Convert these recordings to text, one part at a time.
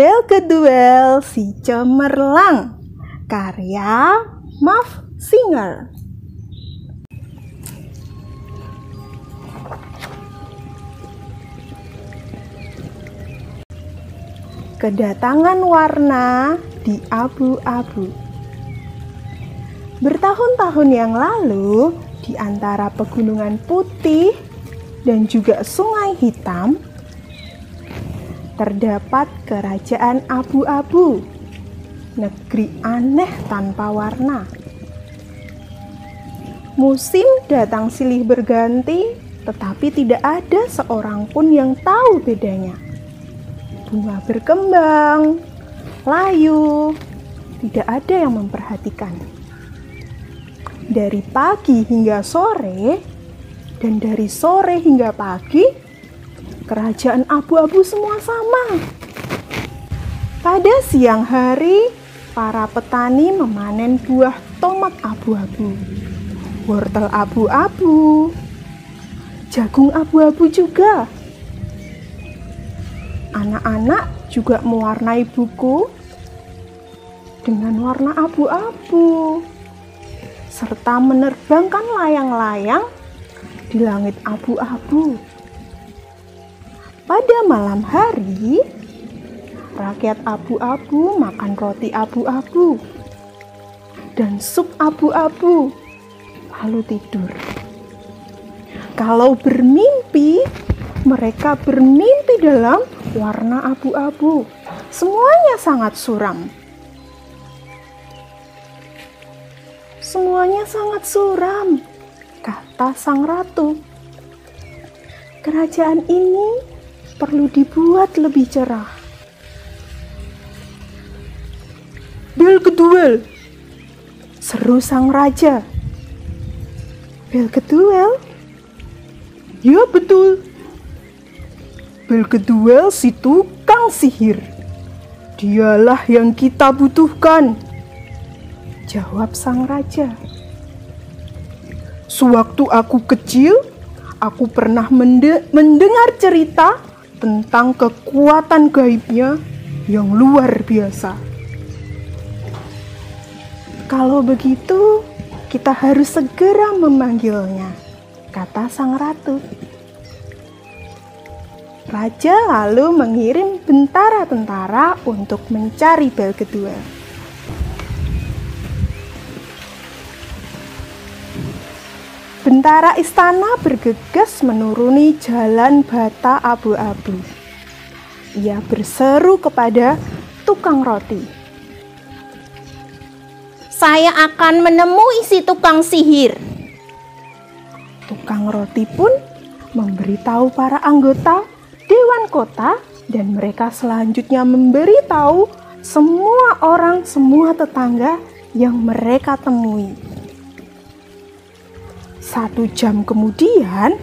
Belgeduel si cemerlang. Karya Muff Singer. Kedatangan warna di abu-abu Bertahun-tahun yang lalu, di antara pegunungan putih dan juga sungai hitam, terdapat kerajaan abu-abu, negeri aneh tanpa warna. Musim datang silih berganti, tetapi tidak ada seorang pun yang tahu bedanya. Bunga berkembang, layu, tidak ada yang memperhatikan dari pagi hingga sore, dan dari sore hingga pagi, kerajaan abu-abu semua sama. Pada siang hari, para petani memanen buah tomat abu-abu, wortel abu-abu, jagung abu-abu juga. Anak-anak juga mewarnai buku dengan warna abu-abu serta menerbangkan layang-layang di langit abu-abu. Pada malam hari, rakyat abu-abu makan roti abu-abu dan sup abu-abu, lalu tidur. Kalau bermimpi, mereka bermimpi dalam warna abu-abu. Semuanya sangat suram. Semuanya sangat suram, kata sang ratu. Kerajaan ini perlu dibuat lebih cerah. Bel keduel, seru sang raja. Bel keduel? Ya betul. Bel keduel si tukang sihir. Dialah yang kita butuhkan Jawab sang raja. Sewaktu aku kecil, aku pernah mende mendengar cerita tentang kekuatan gaibnya yang luar biasa. Kalau begitu, kita harus segera memanggilnya, kata sang ratu. Raja lalu mengirim tentara-tentara untuk mencari bel kedua. Bentara istana bergegas menuruni jalan bata abu-abu. Ia berseru kepada tukang roti. Saya akan menemui si tukang sihir. Tukang roti pun memberitahu para anggota Dewan Kota dan mereka selanjutnya memberitahu semua orang, semua tetangga yang mereka temui. Satu jam kemudian,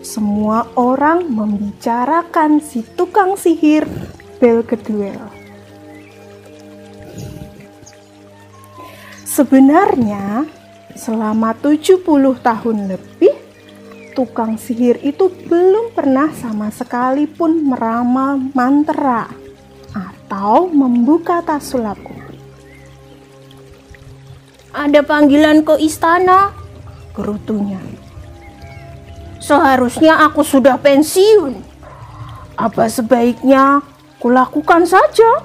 semua orang membicarakan si tukang sihir Belgeduel. Sebenarnya, selama 70 tahun lebih, tukang sihir itu belum pernah sama sekali pun meramal mantra atau membuka tas sulapku. Ada panggilan ke istana, gerutunya. Seharusnya aku sudah pensiun. Apa sebaiknya kulakukan saja?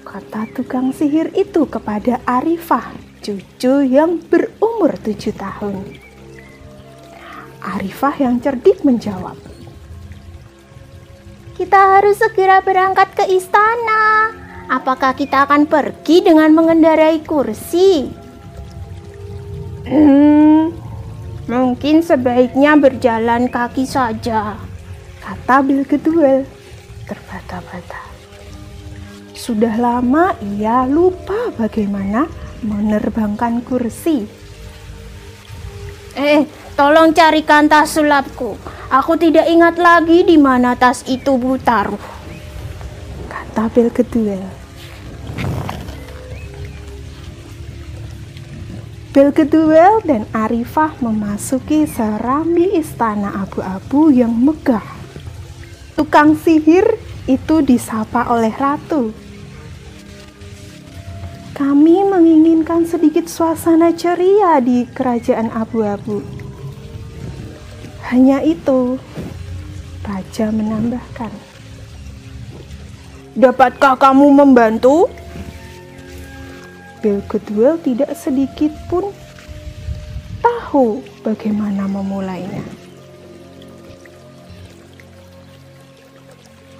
Kata tukang sihir itu kepada Arifah, cucu yang berumur tujuh tahun. Arifah yang cerdik menjawab, Kita harus segera berangkat ke istana. Apakah kita akan pergi dengan mengendarai kursi? Hmm, Mungkin sebaiknya berjalan kaki saja, kata Bilgeduel terbata-bata. Sudah lama ia lupa bagaimana menerbangkan kursi. Eh, tolong carikan tas sulapku. Aku tidak ingat lagi di mana tas itu butaruh. Kata Bilgeduel. Belgeduel dan Arifah memasuki serambi istana abu-abu yang megah. Tukang sihir itu disapa oleh ratu. Kami menginginkan sedikit suasana ceria di kerajaan abu-abu. Hanya itu, raja menambahkan. Dapatkah kamu membantu? Bill Goodwill tidak sedikit pun tahu bagaimana memulainya.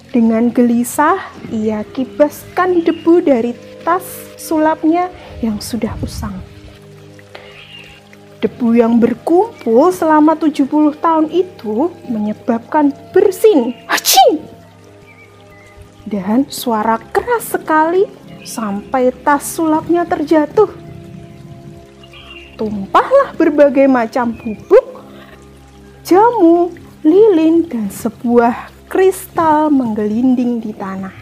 Dengan gelisah, ia kibaskan debu dari tas sulapnya yang sudah usang. Debu yang berkumpul selama 70 tahun itu menyebabkan bersin. Hachi! Dan suara keras sekali sampai tas sulapnya terjatuh. Tumpahlah berbagai macam bubuk, jamu, lilin, dan sebuah kristal menggelinding di tanah.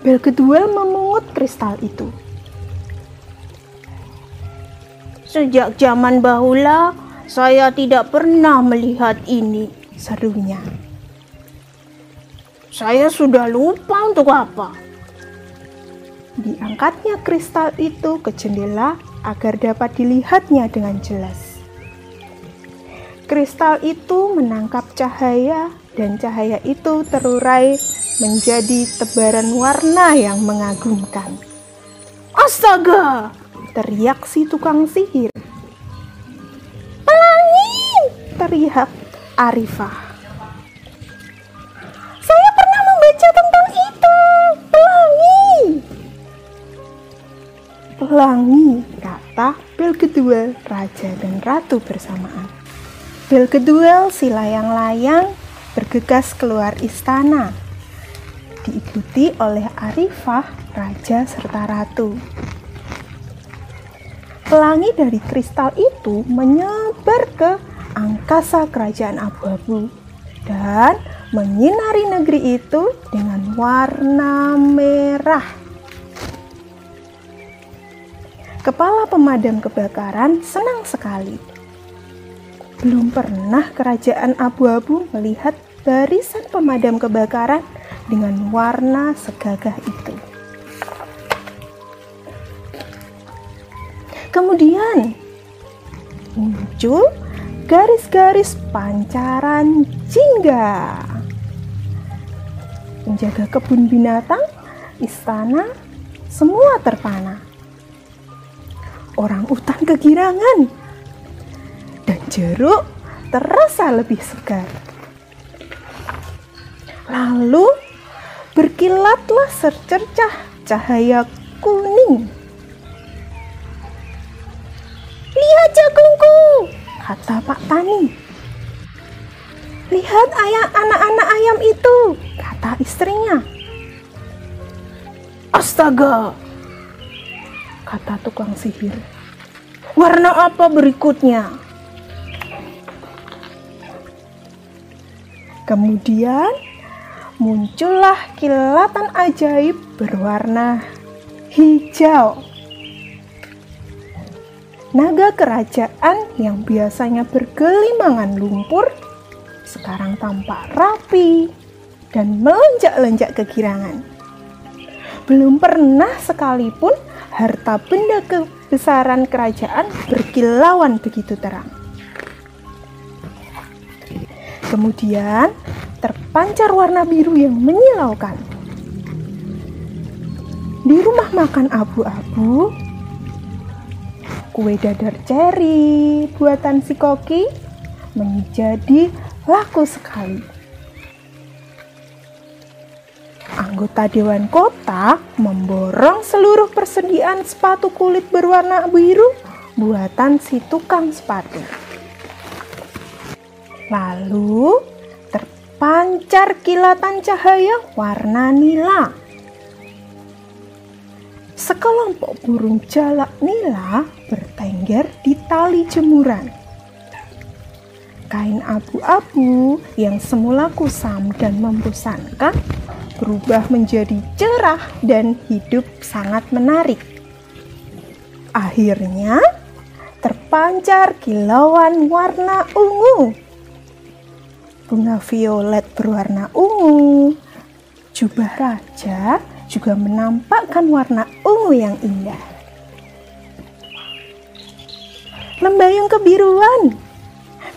Bel kedua memungut kristal itu. Sejak zaman bahula, saya tidak pernah melihat ini, serunya. Saya sudah lupa untuk apa. Diangkatnya kristal itu ke jendela agar dapat dilihatnya dengan jelas. Kristal itu menangkap cahaya dan cahaya itu terurai menjadi tebaran warna yang mengagumkan. Astaga! Teriak si tukang sihir. Pelangi! Teriak Arifah. Kedua, raja dan ratu bersamaan. Bel kedua si layang-layang bergegas keluar istana diikuti oleh Arifah, raja serta ratu. Pelangi dari kristal itu menyebar ke angkasa kerajaan abu-abu dan menyinari negeri itu dengan warna merah. Kepala pemadam kebakaran senang sekali. Belum pernah kerajaan abu-abu melihat barisan pemadam kebakaran dengan warna segagah itu. Kemudian muncul garis-garis pancaran jingga. Penjaga kebun binatang, istana, semua terpana. Orang utan kegirangan dan jeruk terasa lebih segar. Lalu berkilatlah secercah cahaya kuning. Lihat jagungku, kata Pak Tani. Lihat ayah anak-anak ayam itu, kata istrinya. Astaga, kata tukang sihir. Warna apa berikutnya? Kemudian muncullah kilatan ajaib berwarna hijau. Naga kerajaan yang biasanya bergelimangan lumpur sekarang tampak rapi dan melonjak-lonjak kegirangan. Belum pernah sekalipun harta benda kebesaran kerajaan berkilauan begitu terang. Kemudian terpancar warna biru yang menyilaukan. Di rumah makan abu-abu, kue dadar ceri buatan si Koki menjadi laku sekali. Anggota Dewan Kota memborong seluruh persediaan sepatu kulit berwarna biru buatan si tukang sepatu. Lalu pancar kilatan cahaya warna nila. Sekelompok burung jalak nila bertengger di tali jemuran. Kain abu-abu yang semula kusam dan membosankan berubah menjadi cerah dan hidup sangat menarik. Akhirnya, terpancar kilauan warna ungu bunga violet berwarna ungu. Jubah raja juga menampakkan warna ungu yang indah. Lembayung kebiruan,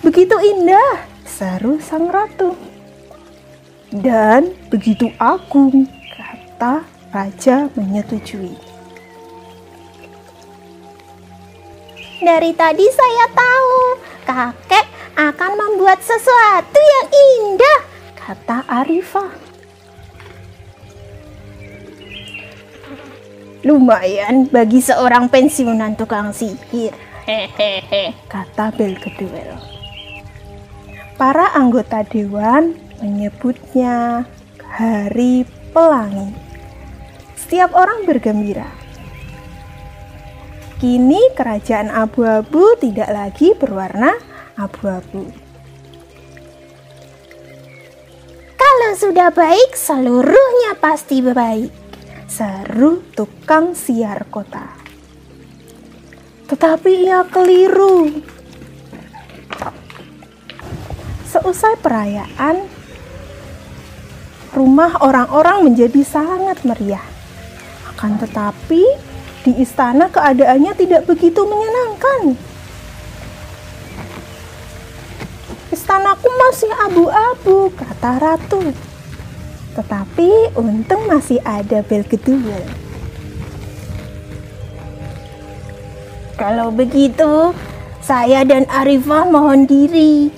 begitu indah, seru sang ratu. Dan begitu agung, kata raja menyetujui. Dari tadi saya tahu kakek akan membuat sesuatu yang indah, kata Arifah. Lumayan bagi seorang pensiunan tukang sihir. Hehehe, kata Belgeduel. Para anggota dewan menyebutnya Hari Pelangi. Setiap orang bergembira. Kini kerajaan abu-abu tidak lagi berwarna abu-abu. Kalau sudah baik, seluruhnya pasti baik. Seru tukang siar kota. Tetapi ia keliru. Seusai perayaan, rumah orang-orang menjadi sangat meriah. Akan tetapi, di istana keadaannya tidak begitu menyenangkan. Istanaku masih abu-abu, kata ratu. Tetapi untung masih ada bel kedua. Kalau begitu, saya dan Arifah mohon diri,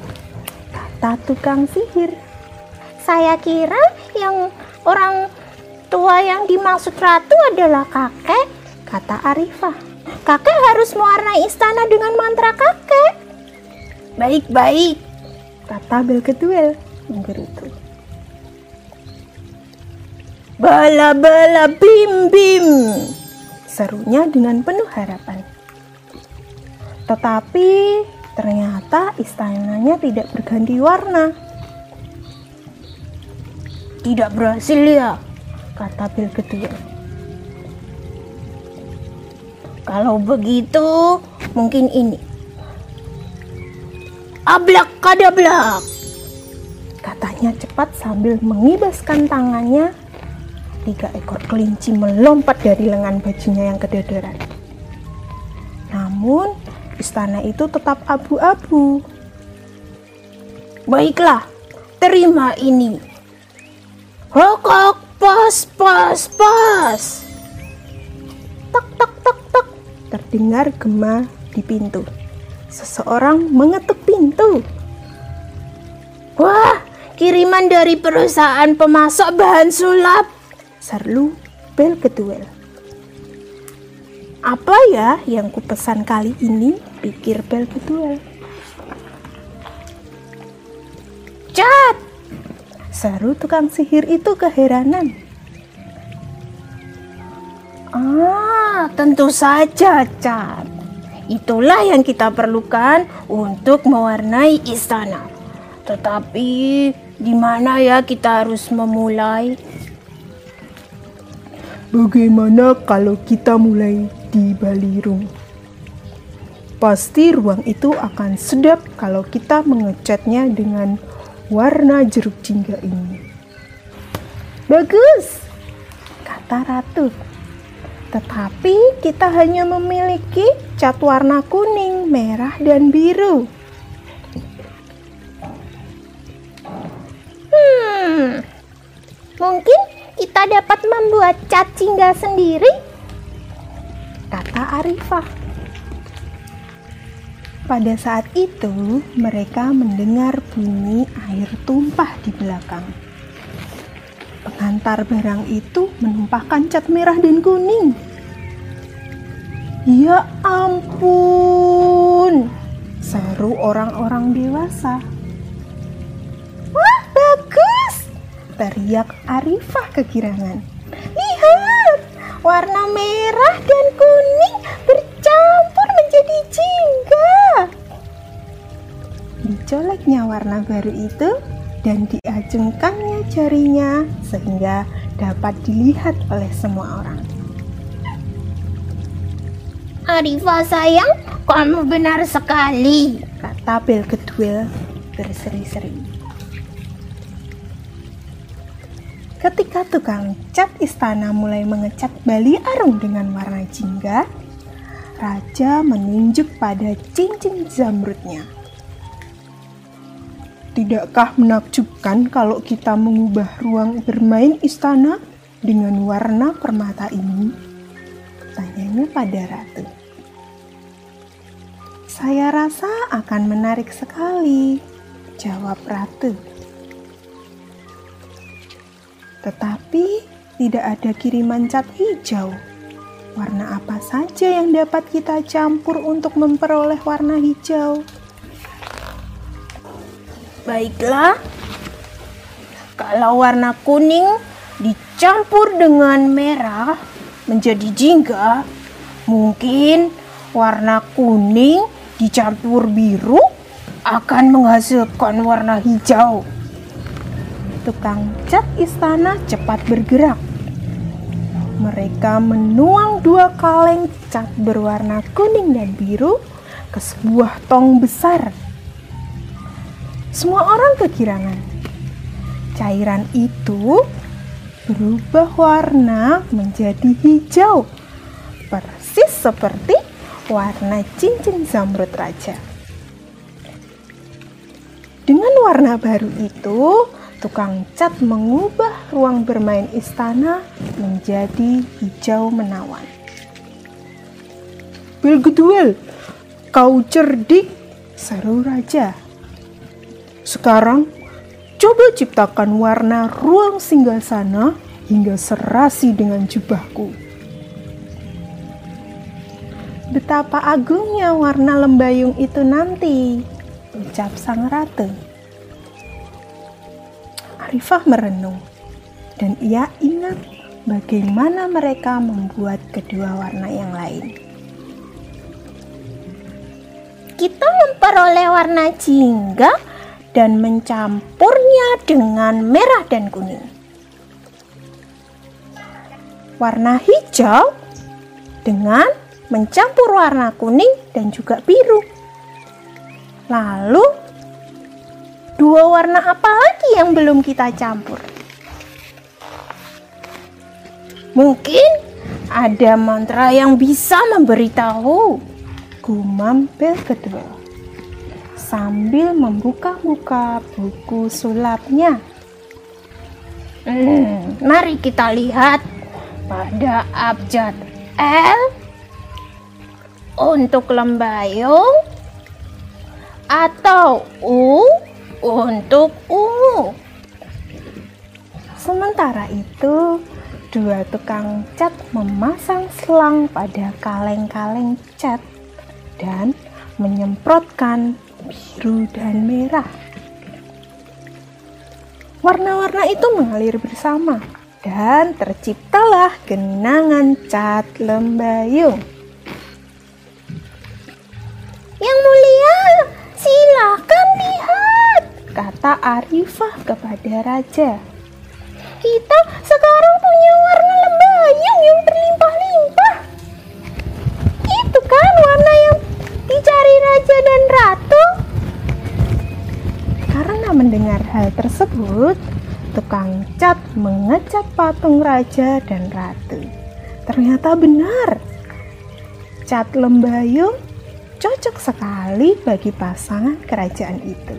kata tukang sihir. Saya kira yang orang tua yang dimaksud ratu adalah kakek, kata Arifah. Kakek harus mewarnai istana dengan mantra kakek. Baik-baik, kata Belgeduel menggerutu. Bala-bala bim-bim, serunya dengan penuh harapan. Tetapi ternyata istananya tidak berganti warna. Tidak berhasil ya, kata Belgeduel. Kalau begitu, mungkin ini Ablak kadablak. Katanya cepat sambil mengibaskan tangannya. Tiga ekor kelinci melompat dari lengan bajunya yang kedodoran. Namun, istana itu tetap abu-abu. Baiklah, terima ini. Hokok, pas, pas, pas. Tak, tak, tak, tak. Terdengar gema di pintu seseorang mengetuk pintu. Wah, kiriman dari perusahaan pemasok bahan sulap. Serlu bel keduel. Apa ya yang kupesan kali ini? Pikir bel keduel. Cat! Seru tukang sihir itu keheranan. Ah, tentu saja, Cat. Itulah yang kita perlukan untuk mewarnai istana. Tetapi di mana ya kita harus memulai? Bagaimana kalau kita mulai di Balirung? Pasti ruang itu akan sedap kalau kita mengecatnya dengan warna jeruk jingga ini. Bagus, kata Ratu. Tetapi kita hanya memiliki cat warna kuning, merah, dan biru. Hmm, mungkin kita dapat membuat cat jingga sendiri, kata Arifah. Pada saat itu, mereka mendengar bunyi air tumpah di belakang. Pengantar barang itu menumpahkan cat merah dan kuning. Ya ampun, seru orang-orang dewasa. Wah, bagus! Teriak Arifah kegirangan. Lihat, warna merah dan kuning Dicoleknya warna baru itu dan diacungkannya jarinya sehingga dapat dilihat oleh semua orang. Arifah sayang, kamu benar sekali, kata Bel Kedwil berseri-seri. Ketika tukang cat istana mulai mengecat Bali Arung dengan warna jingga, raja menunjuk pada cincin zamrudnya. Tidakkah menakjubkan kalau kita mengubah ruang bermain istana dengan warna permata ini? Tanyanya pada ratu. Saya rasa akan menarik sekali, jawab ratu. Tetapi tidak ada kiriman cat hijau. Warna apa saja yang dapat kita campur untuk memperoleh warna hijau? Baiklah, kalau warna kuning dicampur dengan merah menjadi jingga, mungkin warna kuning dicampur biru akan menghasilkan warna hijau. Tukang cat istana cepat bergerak. Mereka menuang dua kaleng cat berwarna kuning dan biru ke sebuah tong besar semua orang kekirangan. Cairan itu berubah warna menjadi hijau, persis seperti warna cincin zamrud raja. Dengan warna baru itu, tukang cat mengubah ruang bermain istana menjadi hijau menawan. Belgeduel, kau cerdik, seru raja. Sekarang, coba ciptakan warna ruang singgah sana hingga serasi dengan jubahku. Betapa agungnya warna lembayung itu nanti, ucap sang ratu. Arifah merenung, dan ia ingat bagaimana mereka membuat kedua warna yang lain. Kita memperoleh warna jingga dan mencampurnya dengan merah dan kuning. Warna hijau dengan mencampur warna kuning dan juga biru. Lalu, dua warna apa lagi yang belum kita campur? Mungkin ada mantra yang bisa memberitahu. Gumam bel kedua sambil membuka-buka buku sulapnya. Hmm, mari kita lihat pada abjad L untuk lembayung atau U untuk ungu. Sementara itu, dua tukang cat memasang selang pada kaleng-kaleng cat dan menyemprotkan biru dan merah. Warna-warna itu mengalir bersama dan terciptalah genangan cat lembayung. Yang mulia, silakan lihat, kata Arifah kepada raja. Kita sekarang punya warna lembayung yang berlimpah-limpah. Itu kan warna yang dicari raja dan ratu? Mendengar hal tersebut, tukang cat mengecat patung raja dan ratu. Ternyata benar, cat lembayung cocok sekali bagi pasangan kerajaan itu.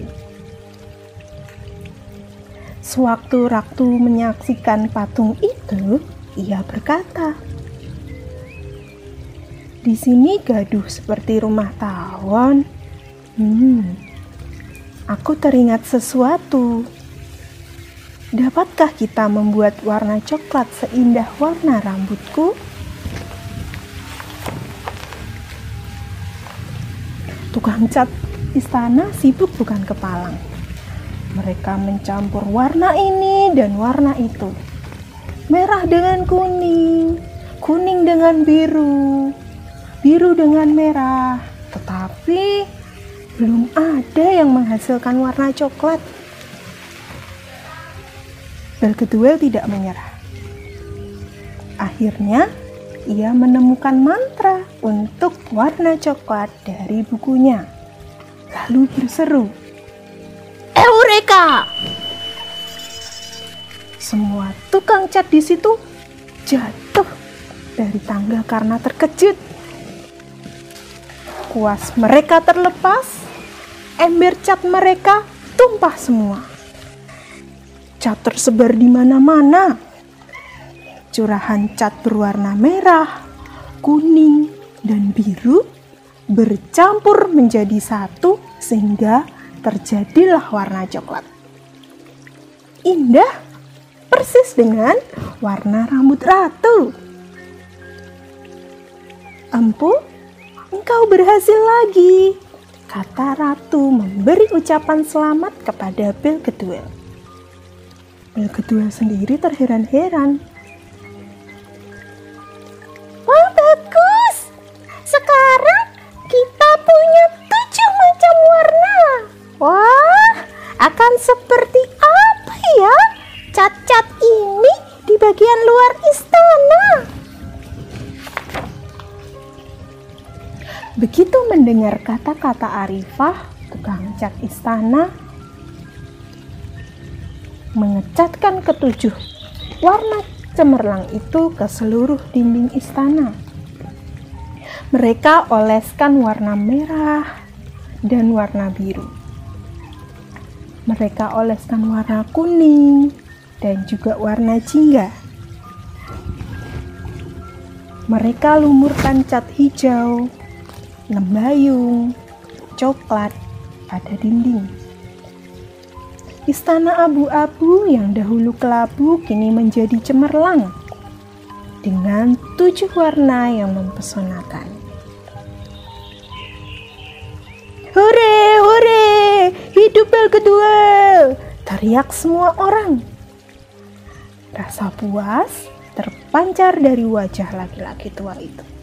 Sewaktu Raktu menyaksikan patung itu, ia berkata, di sini gaduh seperti rumah tawon. Hmm, aku teringat sesuatu. Dapatkah kita membuat warna coklat seindah warna rambutku? Tukang cat istana sibuk bukan kepalang. Mereka mencampur warna ini dan warna itu. Merah dengan kuning, kuning dengan biru, biru dengan merah, tetapi belum ada yang menghasilkan warna coklat. Belgeduel tidak menyerah. Akhirnya, ia menemukan mantra untuk warna coklat dari bukunya. Lalu berseru, Eureka! Semua tukang cat di situ jatuh dari tangga karena terkejut. Kuas mereka terlepas, ember cat mereka tumpah semua. Cat tersebar di mana-mana. Curahan cat berwarna merah, kuning, dan biru bercampur menjadi satu sehingga terjadilah warna coklat. Indah persis dengan warna rambut ratu. Empu, engkau berhasil lagi, kata ratu memberi ucapan selamat kepada Bel Kedua. Bel Kedua sendiri terheran-heran. Wah, bagus. Sekarang kita punya tujuh macam warna. Wah, akan seperti apa ya cat-cat ini di bagian luar istana? Begitu mendengar kata-kata Arifah, tukang cat istana mengecatkan ketujuh warna cemerlang itu ke seluruh dinding istana. Mereka oleskan warna merah dan warna biru. Mereka oleskan warna kuning dan juga warna jingga. Mereka lumurkan cat hijau, lembayung, coklat pada dinding. Istana abu-abu yang dahulu kelabu kini menjadi cemerlang dengan tujuh warna yang mempesonakan. Hore, hore, hidup bel kedua, teriak semua orang. Rasa puas terpancar dari wajah laki-laki tua itu.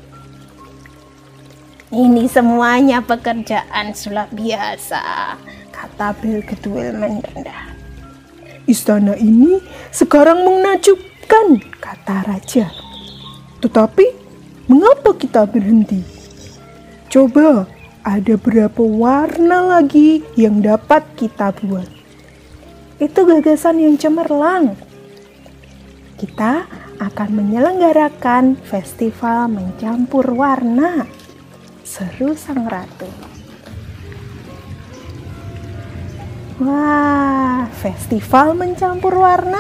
Ini semuanya pekerjaan sulap biasa, kata Bel Kedua merendah. Istana ini sekarang menakjubkan, kata raja. Tetapi, mengapa kita berhenti? Coba, ada berapa warna lagi yang dapat kita buat? Itu gagasan yang cemerlang. Kita akan menyelenggarakan festival mencampur warna. Seru sang ratu. Wah, festival mencampur warna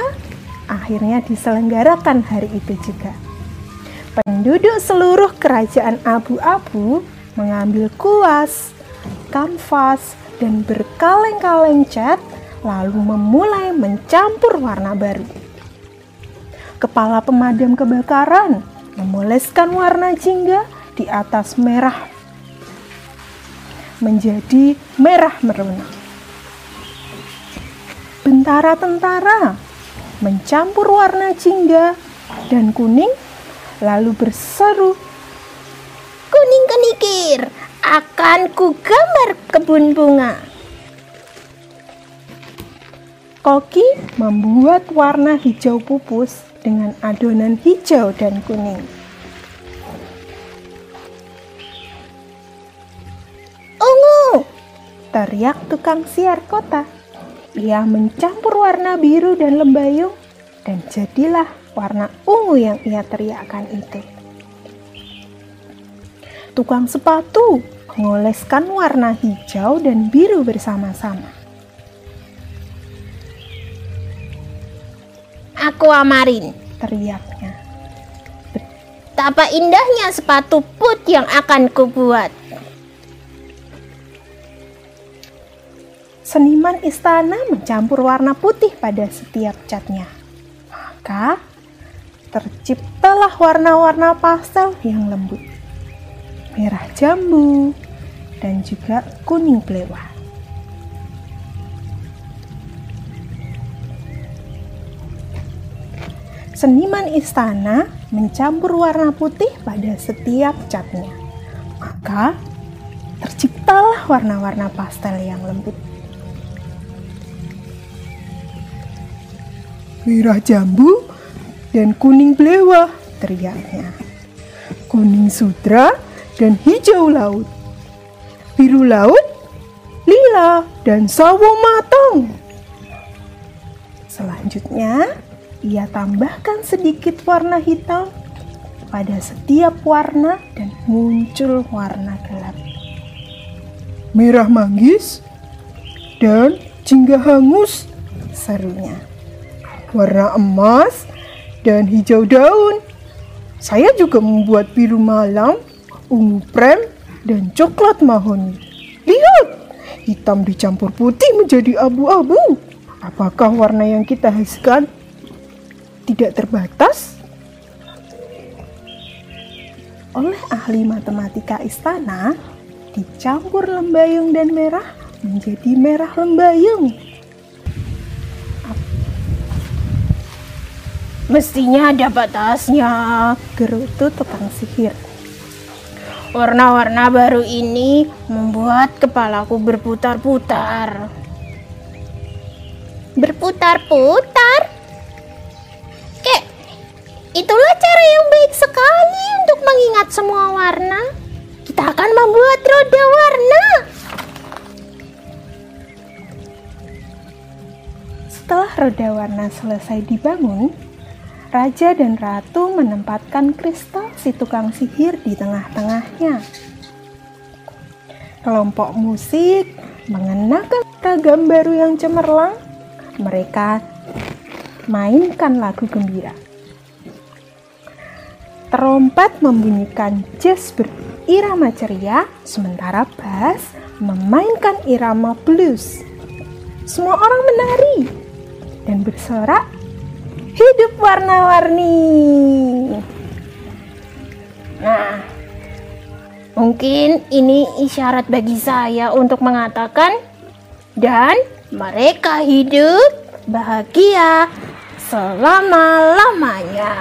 akhirnya diselenggarakan hari itu juga. Penduduk seluruh kerajaan abu-abu mengambil kuas, kanvas, dan berkaleng-kaleng cat lalu memulai mencampur warna baru. Kepala pemadam kebakaran memoleskan warna jingga di atas merah menjadi merah merona. Bentara tentara mencampur warna jingga dan kuning lalu berseru Kuning kenikir, akan ku gambar kebun bunga. Koki membuat warna hijau pupus dengan adonan hijau dan kuning. Ungu, Teriak tukang siar kota. Ia mencampur warna biru dan lembayung dan jadilah warna ungu yang ia teriakkan itu. Tukang sepatu mengoleskan warna hijau dan biru bersama-sama. aquamarin. Teriaknya. Betapa indahnya sepatu put yang akan kubuat. Seniman istana mencampur warna putih pada setiap catnya. Maka terciptalah warna-warna pastel yang lembut. Merah jambu dan juga kuning belewah. Seniman istana mencampur warna putih pada setiap catnya. Maka terciptalah warna-warna pastel yang lembut. Merah jambu dan kuning belewah, teriaknya. Kuning sudra dan hijau laut. Biru laut, lila, dan sawo matang. Selanjutnya, ia tambahkan sedikit warna hitam pada setiap warna dan muncul warna gelap. Merah manggis dan jingga hangus, serunya. Warna emas dan hijau daun. Saya juga membuat biru malam, ungu prem, dan coklat mahoni. Lihat, hitam dicampur putih menjadi abu-abu. Apakah warna yang kita hasilkan tidak terbatas? Oleh ahli matematika istana, dicampur lembayung dan merah menjadi merah lembayung. Mestinya ada batasnya. Gerutu tukang sihir. Warna-warna baru ini membuat kepalaku berputar-putar. Berputar-putar? Kek, itulah cara yang baik sekali untuk mengingat semua warna. Kita akan membuat roda warna. Setelah roda warna selesai dibangun, Raja dan Ratu menempatkan kristal si tukang sihir di tengah-tengahnya. Kelompok musik mengenakan ragam baru yang cemerlang. Mereka mainkan lagu gembira. Trompet membunyikan jazz berirama ceria, sementara bass memainkan irama blues. Semua orang menari dan bersorak hidup warna-warni. Nah, mungkin ini isyarat bagi saya untuk mengatakan dan mereka hidup bahagia selama-lamanya.